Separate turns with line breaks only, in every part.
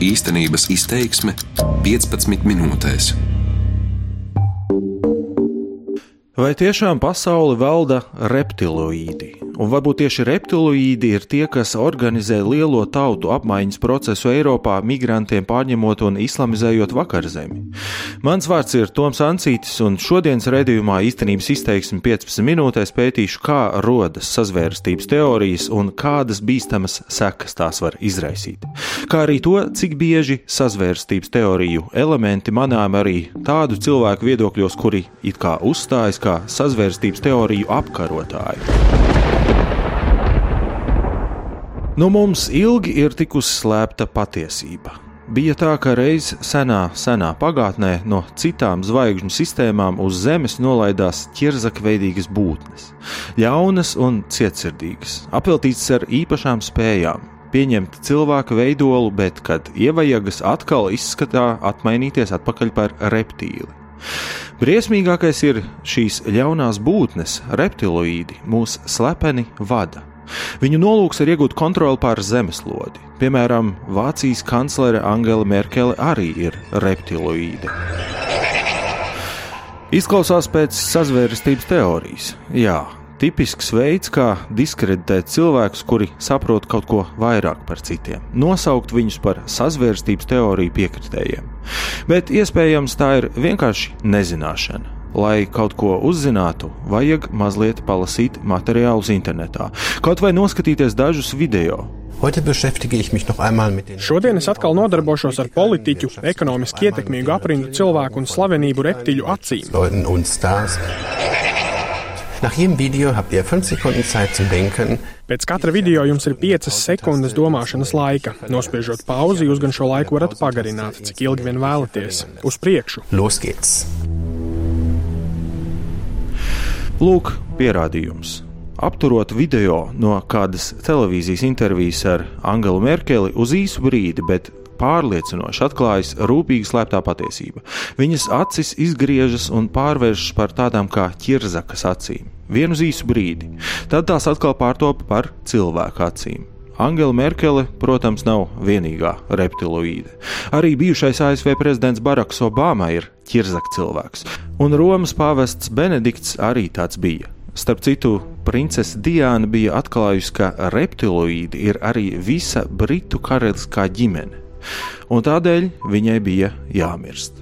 Īstenības izteiksme 15 minūtēs.
Vai tiešām pasauli valda reptiloīdi? Un varbūt tieši reptiloīdi ir tie, kas organizē lielo tautu apmaiņas procesu Eiropā, migrantiem pārņemot un islamizējot vakarzemi. Mans vārds ir Toms Ancītis, un šodienas redzējumā īstenības izteiksmi 15 minūtēs pētīšu, kā rodas sazvērstības teorijas un kādas bīstamas sekas tās var izraisīt. Kā arī to, cik bieži sazvērstības teoriju elementi manām arī tādu cilvēku viedokļos, kuri it kā uzstājas kā sazvērstības teoriju apkarotāji. No nu, mums ilgi ir tikusi slēpta patiesība. Bija tā, ka reiz senā, senā pagātnē no citām zvaigžņu sistēmām uz Zemes nolaidās ķirzakveidīgas būtnes, ļaunas un cietsirdīgas, apveltītas ar īpašām spējām, pieņemt cilvēka veidolu, bet, kad ievajagas atkal izskatā atmainīties atpakaļ par reptīli. Briesmīgākais ir šīs ļaunās būtnes, reptiloīdi, mūs slepeni vada. Viņu nolūks ir iegūt kontroli pār zemeslodi. Piemēram, Vācijas kanclere Angela Merkele arī ir reptiloīde. Izklausās pēc sazvērestības teorijas. Jā, tipisks veids, kā diskreditēt cilvēkus, kuri saprot kaut ko vairāk par citiem, nosaukt viņus par sazvērstības teoriju piekritējiem. Bet iespējams tā ir vienkārši nezināšana. Lai kaut ko uzzinātu, vajag mazliet palasīt materiālus internetā, kaut vai noskatīties dažus video.
Šodien es atkal nodarbošos ar politiķu, ekonomiski ietekmīgu aprindu cilvēku un slavenību reptiļu acīm. Pēc katra video jums ir 5 sekundes domāšanas laika. Nospiežot pauzi, jūs gan šo laiku varat pagarināt, cik ilgi vien vēlaties. Uz priekšu! Los geht's!
Lūk, pierādījums. Apturot video no kādas televīzijas intervijas ar Angelu Merkeli uz īsu brīdi, bet pārliecinoši atklājas rūpīgi slēptā patiesība. Viņas acis izgriežas un pārvēršas par tādām kā ķirzakas acīm. Vienu īsu brīdi, tad tās atkal pārtopa par cilvēku acīm. Angela Merkele, protams, nav vienīgā reptiloīde. Arī bijušais ASV prezidents Baraks Obama ir ķirzak cilvēks, un Romas pāvests Benedikts arī tāds bija. Starp citu, princese Diana bija atklājusi, ka reptiloīdi ir arī visa britu karaliskā ģimene, un tādēļ viņai bija jāmirst.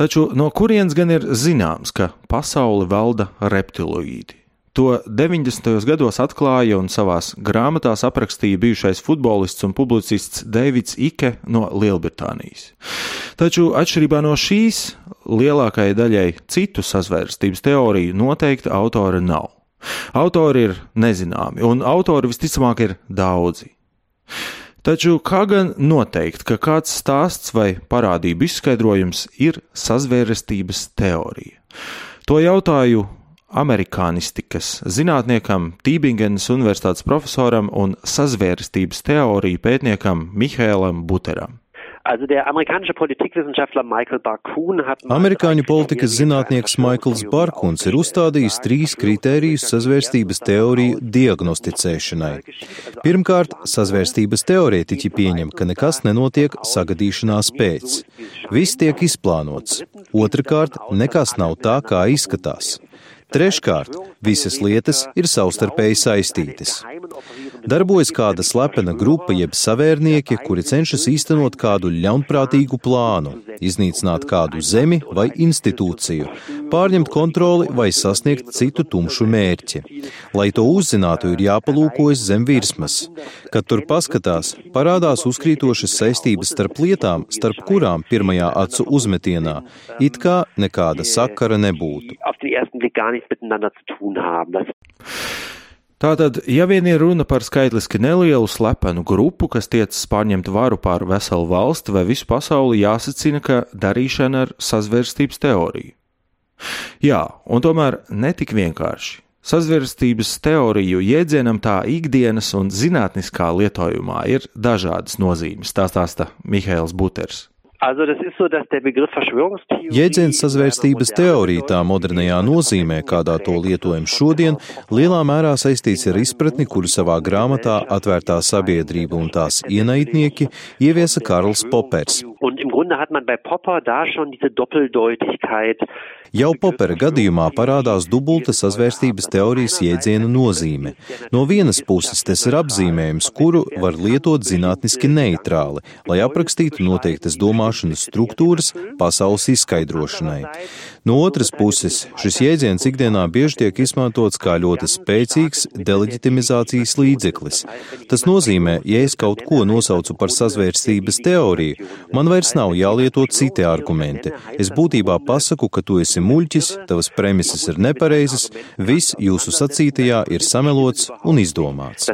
Taču no kurienes gan ir zināms, ka pasauli valda reptiloīdi? To 90. gados atklāja un savās grāmatās aprakstīja bijušais futbolists un publicists Deivids Ike no Lielbritānijas. Taču, atšķirībā no šīs, lielākajai daļai citu sazvērstības teoriju noteikti autori nav. Autori ir nezināmi, un autori visticamāk ir daudzi. Taču kā gan noteikt, ka kāds stāsts vai parādību izskaidrojums ir sazvērestības teorija? To jautāju amerikānistikas zinātniekam, Tībingenas Universitātes profesoram un sazvērstības teoriju pētniekam Mihēlam Buteram.
Amerikāņu politikas zinātnieks Maikls Barkuns ir uzstādījis trīs kritērijus sazvērstības teoriju diagnosticēšanai. Pirmkārt, sazvērstības teorētiķi pieņem, ka nekas nenotiek sagadīšanās pēc. Viss tiek izplānots. Otrakārt, nekas nav tā, kā izskatās. Treškārt, visas lietas ir savstarpēji saistītas. Darbojas kāda slepena grupa jeb savērnieki, kuri cenšas īstenot kādu ļaunprātīgu plānu, iznīcināt kādu zemi vai institūciju, pārņemt kontroli vai sasniegt citu tumšu mērķi. Lai to uzzinātu, ir jāpalūkojas zem virsmas. Kad tur paskatās, parādās uzkrītošas saistības starp lietām, starp kurām pirmajā acu uzmetienā it kā nekāda sakara nebūtu
Tātad, ja vien ir runa par skaitliski nelielu slepenu grupu, kas tiecas pārņemt varu pār veselu valsti vai visu pasauli, jāsacina, ka darīšana ar sazvērstības teoriju. Jā, un tomēr netik vienkārši. Sazvērstības teoriju jēdzienam tā ikdienas un zinātniskā lietojumā ir dažādas nozīmes, tā stāsta Mihails Buters.
Jēdziens sazvērstības teorija tā modernajā nozīmē, kādā to lietojam šodien, lielā mērā saistīts ar izpratni, kuru savā grāmatā Atvērtā sabiedrība un tās ienaidnieki ieviesa Karls Popers. Jau Popera gadījumā parādās dubulta sazvērstības teorijas jēdziena nozīme. No vienas puses tas ir apzīmējums, kuru var lietot zinātniski neitrāli, lai aprakstītu noteiktas domāšanas struktūras pasaules izskaidrošanai. No otras puses, šis jēdziens ikdienā bieži tiek izmantots kā ļoti spēcīgs deleģitimizācijas līdzeklis. Tas nozīmē, ja es kaut ko nosaucu par sazvērstības teoriju, man vairs nav jālieto citi argumenti. Es būtībā pasaku, ka tu esi muļķis, tavas premises ir nepareizas, viss jūsu sacītajā ir samelots un izdomāts.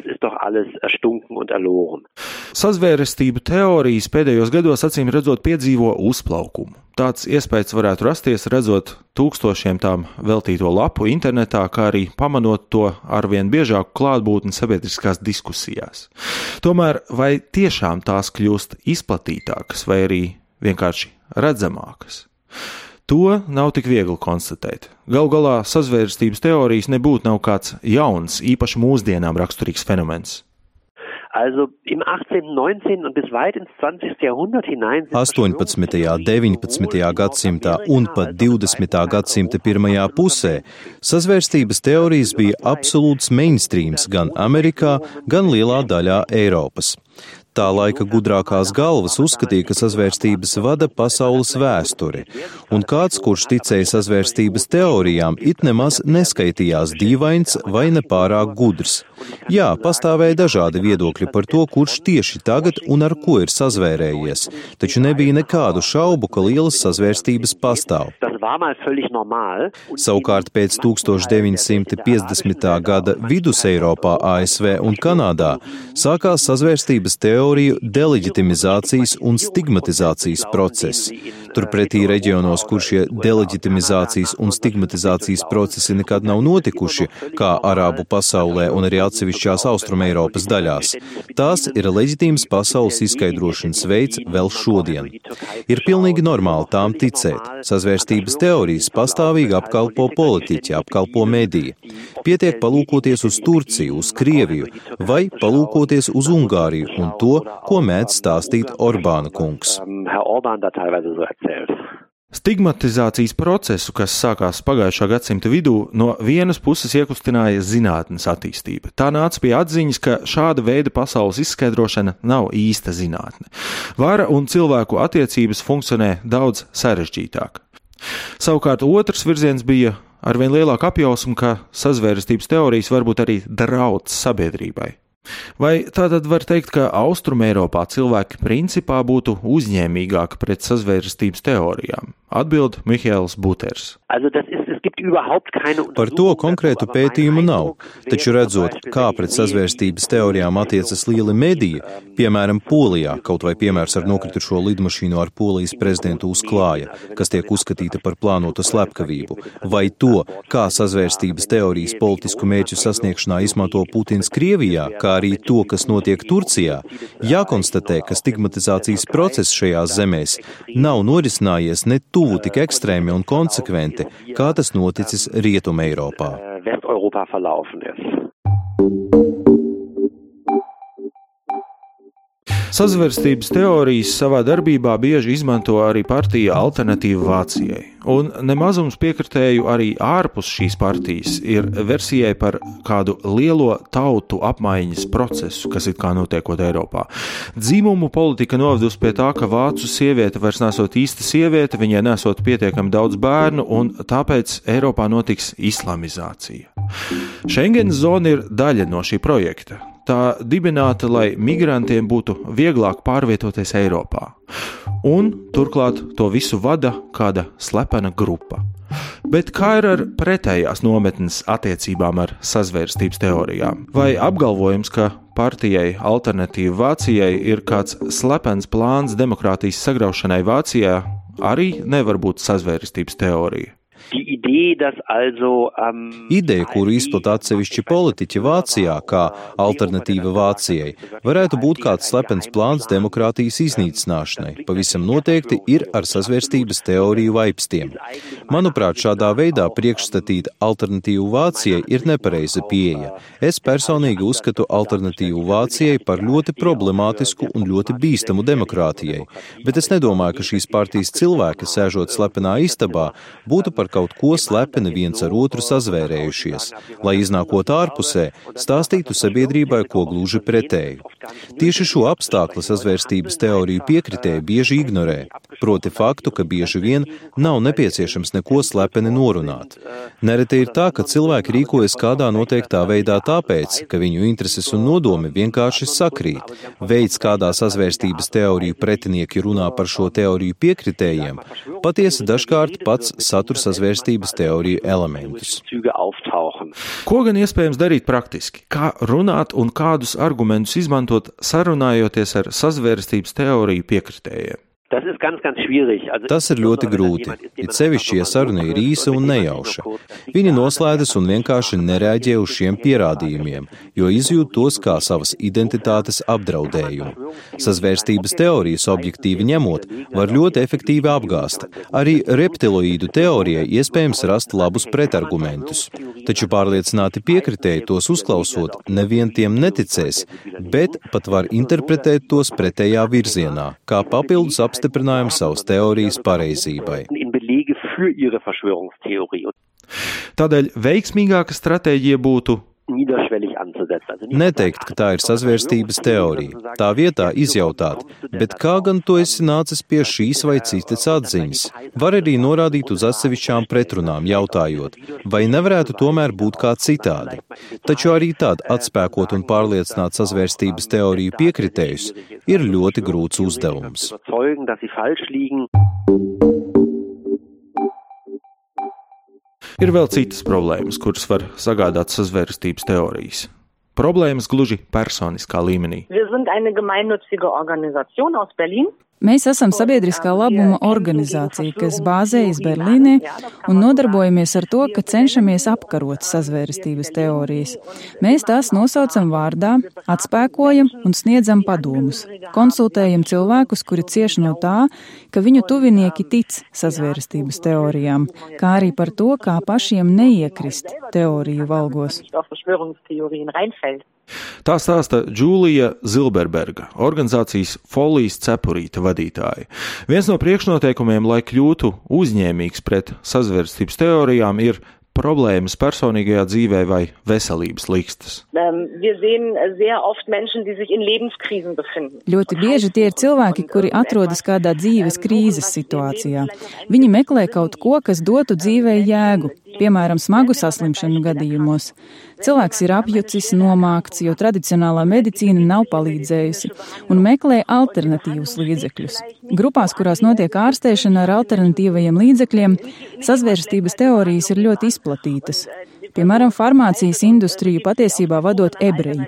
Sazvērestību teorijas pēdējos gados acīm redzot piedzīvo uzplaukumu. Tāds iespējas varētu rasties redzot tūkstošiem tām veltīto lapu internetā, kā arī pamanot to arvien biežāku klātbūtni sabiedriskās diskusijās. Tomēr vai tiešām tās kļūst izplatītākas vai arī vienkārši redzamākas? To nav tik viegli konstatēt. Galu galā sazvērstības teorijas nebūtu nav kāds jauns, īpaši mūsdienām raksturīgs fenomens.
Also im 18., 19. un bis weit ins 20. Jahrhundert hinein.
18., 19. gadsimtā un pat 20. gadsimta pirmajā pusē sazvērstības teorijas bija absolūts mainstreams gan Amerikā, gan lielā daļā Eiropas. Tā laika gudrākās galvas uzskatīja, ka sazvērstības vada pasaules vēsturi, un kāds, kurš ticēja sazvērstības teorijām, it nemaz neskaitījās dīvains vai nepārāk gudrs. Jā, pastāvēja dažādi viedokļi par to, kurš tieši tagad un ar ko ir sazvērējies, taču nebija nekādu šaubu, ka lielas sazvērstības pastāv. Savukārt pēc 1950. gada vidus Eiropā, ASV un Kanādā sākās sazvērstības teoriju deleģitimizācijas un stigmatizācijas process. Turpretī reģionos, kur šie deleģitimizācijas un stigmatizācijas procesi nekad nav notikuši, kā Arābu pasaulē un arī atsevišķās Austrumēropas daļās, tās ir leģitīms pasaules izskaidrošanas veids vēl šodien. Ir pilnīgi normāli tām ticēt. Sazvērstības teorijas pastāvīgi apkalpo politiķi, apkalpo mediji. Pietiek palūkoties uz Turciju, uz Krieviju vai palūkoties uz Ungāriju un to, ko mēdz stāstīt Orbāna kungs.
Stigmatizācijas procesu, kas sākās pagājušā gadsimta vidū, no vienas puses iekustināja zinātnes attīstība. Tā nāca pie atziņas, ka šāda veida pasaules izskaidrošana nav īsta zinātne. Vara un cilvēku attiecības funkcionē daudz sarežģītāk. Savukārt otrs virziens bija arvien lielāka apjausma, ka sazvērestības teorijas var būt arī drauds sabiedrībai. Vai tā tad var teikt, ka Austrumēropā cilvēki principā būtu uzņēmīgāki pret sazvērstības teorijām? Atbild Mihēls Buters.
Also Par to konkrētu pētījumu nav, taču redzot, kā pret sazvērstības teorijām attiecas lieli mediji, piemēram, Polijā, kaut vai piemērs ar nokritušo lidmašīnu ar Polijas prezidentu uzklāja, kas tiek uzskatīta par plānotu slepkavību, vai to, kā sazvērstības teorijas politisku mērķu sasniegšanā izmanto Putins Krievijā, kā arī to, kas notiek Turcijā, jākonstatē, ka stigmatizācijas process šajās zemēs nav norisinājies ne tuvu tik ekstrēmi un konsekventi, kā tas noticis Rietumē Eiropā.
Sazvērstības teorijas savā darbībā bieži izmanto arī partija Alternatīva Vācijai, un nemazums piekritēju arī ārpus šīs partijas ir versijai par kādu lielo tautu apmaiņas procesu, kas it kā notiekot Eiropā. Dzīmumu politika novedusi pie tā, ka vācu sieviete vairs nesot īsta sieviete, viņai nesot pietiekami daudz bērnu, un tāpēc Eiropā notiks islamizācija. Schengens zona ir daļa no šī projekta. Tā dibināta, lai migrantiem būtu vieglāk pārvietoties Eiropā. Un turklāt to visu vada kāda slepena grupa. Bet kā ir ar pretējās nometnes attiecībām ar sazvērstības teorijām? Vai apgalvojums, ka partijai Alternatīva Vācijai ir kāds slepens plāns demokrātijas sagraušanai Vācijā, arī nevar būt sazvērstības teorija?
Ideja, kuru izplata atsevišķi politiķi Vācijā kā alternatīva Vācijai, varētu būt kāds slepens plāns demokrātijas iznīcināšanai, pavisam noteikti ir ar sazvērstības teoriju vaipstiem. Manuprāt, šādā veidā priekšstatīt alternatīvu Vācijai ir nepareiza pieeja. Es personīgi uzskatu alternatīvu Vācijai par ļoti problemātisku un ļoti bīstamu demokrātijai, bet es nedomāju, ka šīs partijas cilvēki, sēžot slepenā istabā, būtu par kaut ko slepeni viens ar otru sazvērējušies, lai iznākot ārpusē, stāstītu sabiedrībai ko gluži pretēju. Tieši šo apstākli sazvērstības teoriju piekritēji bieži ignorē, proti faktu, ka bieži vien nav nepieciešams neko slepeni norunāt. Nereti ir tā, ka cilvēki rīkojas kādā noteiktā veidā tāpēc, ka viņu intereses un nodomi vienkārši sakrīt. Veids, kādā sazvērstības teoriju pretinieki runā par šo teoriju piekritējiem, patiesi dažkārt pats satur sazvērstības teoriju elementus.
Ko gan iespējams darīt praktiski? Kā runāt un kādus argumentus izmantot sarunājoties ar sazvērstības teoriju piekritējiem?
Tas ir ļoti grūti, it sevišķi, ja saruna ir īsa un nejauša. Viņi noslēdzas un vienkārši nereaģē uz šiem pierādījumiem, jo izjūt tos kā savas identitātes apdraudējumu. Sazvērstības teorijas objektīvi ņemot, var ļoti efektīvi apgāst. Arī reptiloīdu teorijai iespējams rast labus pretargumentus. Taču pārliecināti piekritēji tos uzklausot, nevien tiem neticēs, bet pat var interpretēt tos pretējā virzienā, kā papildus apstākļus apstiprinājumu savas teorijas pareizībai.
Tādēļ veiksmīgāka stratēģija būtu
Neteikt, ka tā ir sazvērstības teorija. Tā vietā izjautāt, bet kā gan tu esi nācis pie šīs vai citas atziņas? Var arī norādīt uz atsevišķām pretrunām, jautājot, vai nevarētu tomēr būt kā citādi. Taču arī tad atspēkot un pārliecināt sazvērstības teoriju piekritējus ir ļoti grūts uzdevums.
Ir vēl citas problēmas, kuras var sagādāt sazvērstības teorijas. Problēmas gluži personiskā līmenī.
Mēs esam sabiedriskā labuma organizācija, kas bāzējas Berlīnē un nodarbojamies ar to, ka cenšamies apkarot sazvērestības teorijas. Mēs tās nosaucam vārdā, atspēkojam un sniedzam padomus. Konsultējam cilvēkus, kuri cieš no tā, ka viņu tuvinieki tic sazvērestības teorijām, kā arī par to, kā pašiem neiekrist teoriju valgos.
Tā stāsta Džūlija Zilberberga, organizācijas Folijas cepurīta vadītāja. Viens no priekšnoteikumiem, lai kļūtu uzņēmīgs pret sazvērstības teorijām, ir problēmas personīgajā dzīvē vai veselības likstas? Ähm,
Ļoti bieži tie ir cilvēki, kuri atrodas kādā dzīves krīzes situācijā. Viņi meklē kaut ko, kas dotu dzīvē jēgu, piemēram, smagu saslimšanu gadījumos. Cilvēks ir apjucis, nomākts, jo tradicionālā medicīna nav palīdzējusi un meklē alternatīvus līdzekļus. Grupās, kurās notiek ārstēšana ar alternatīvajiem līdzekļiem, sazvērstības teorijas ir ļoti izplatītas. Piemēram, farmācijas industriju patiesībā vadot ebreji.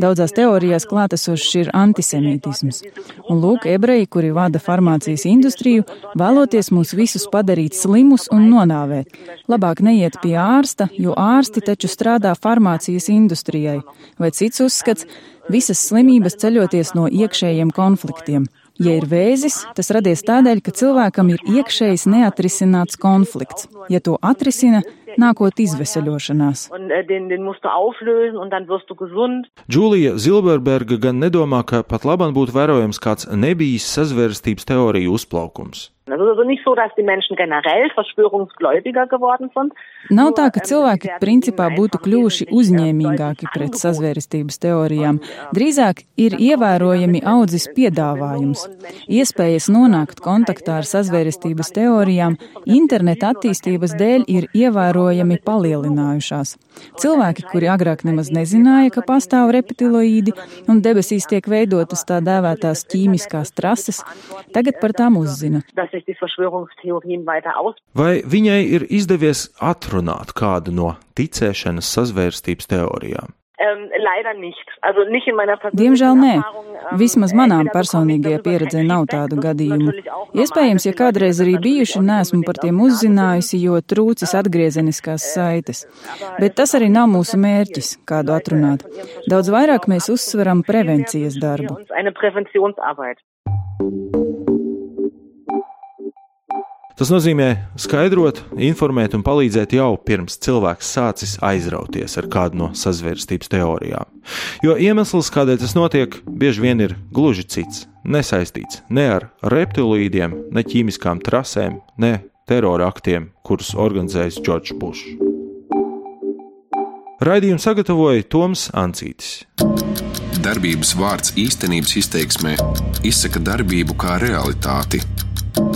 Daudzās teorijās klātesošs ir antisemītisms. Un lūk, ebreji, kuri vada farmācijas industriju, vēloties mūs visus padarīt slimus un nonāvēt. Labāk neiet pie ārsta, jo ārsti taču strādā farmācijas industrijai. Vai cits uzskats, visas slimības ceļoties no iekšējiem konfliktiem. Ja ir vēzis, tas radies tādēļ, ka cilvēkam ir iekšējs neatrisināts konflikts. Ja to atrisina, nākot izveseļošanās.
Džūlija Zilberberga gan nedomā, ka pat labam būtu vērojams kāds nebijis sazvērstības teoriju uzplaukums.
Nav tā, ka cilvēki principā būtu kļuvuši uzņēmīgāki pret sazvērestības teorijām. Drīzāk ir ievērojami audzis piedāvājums. Iespējas nonākt kontaktā ar sazvērestības teorijām interneta attīstības dēļ ir ievērojami palielinājušās. Cilvēki, kuri agrāk nemaz nezināja, ka pastāv reptiloīdi un debesīs tiek veidotas tā dēvētās ķīmiskās trases, tagad par tām uzzina.
Vai viņai ir izdevies atrunāt kādu no ticēšanas sazvērstības teorijām?
Diemžēl nē. Vismaz manām personīgajā pieredzē nav tādu gadījumu. Iespējams, ja kādreiz arī bijuši, neesmu par tiem uzzinājusi, jo trūcis atgriezeniskās saites. Bet tas arī nav mūsu mērķis, kādu atrunāt. Daudz vairāk mēs uzsveram prevencijas darbu.
Tas nozīmē skaidrot, informēt un palīdzēt jau pirms cilvēks sācis aizrauties ar kādu no sazvērstības teorijām. Jo iemesls, kādēļ tas notiek, bieži vien ir gluži cits, nesaistīts ne ar reptilīdiem, ne ķīmiskām trasēm, ne terora aktiem, kurus organizējis Džordžs Bušs. Raidījumu sagatavoja Toms Ancītis.
Darbības vārds īstenības izteiksmē izsaka darbību kā realitāti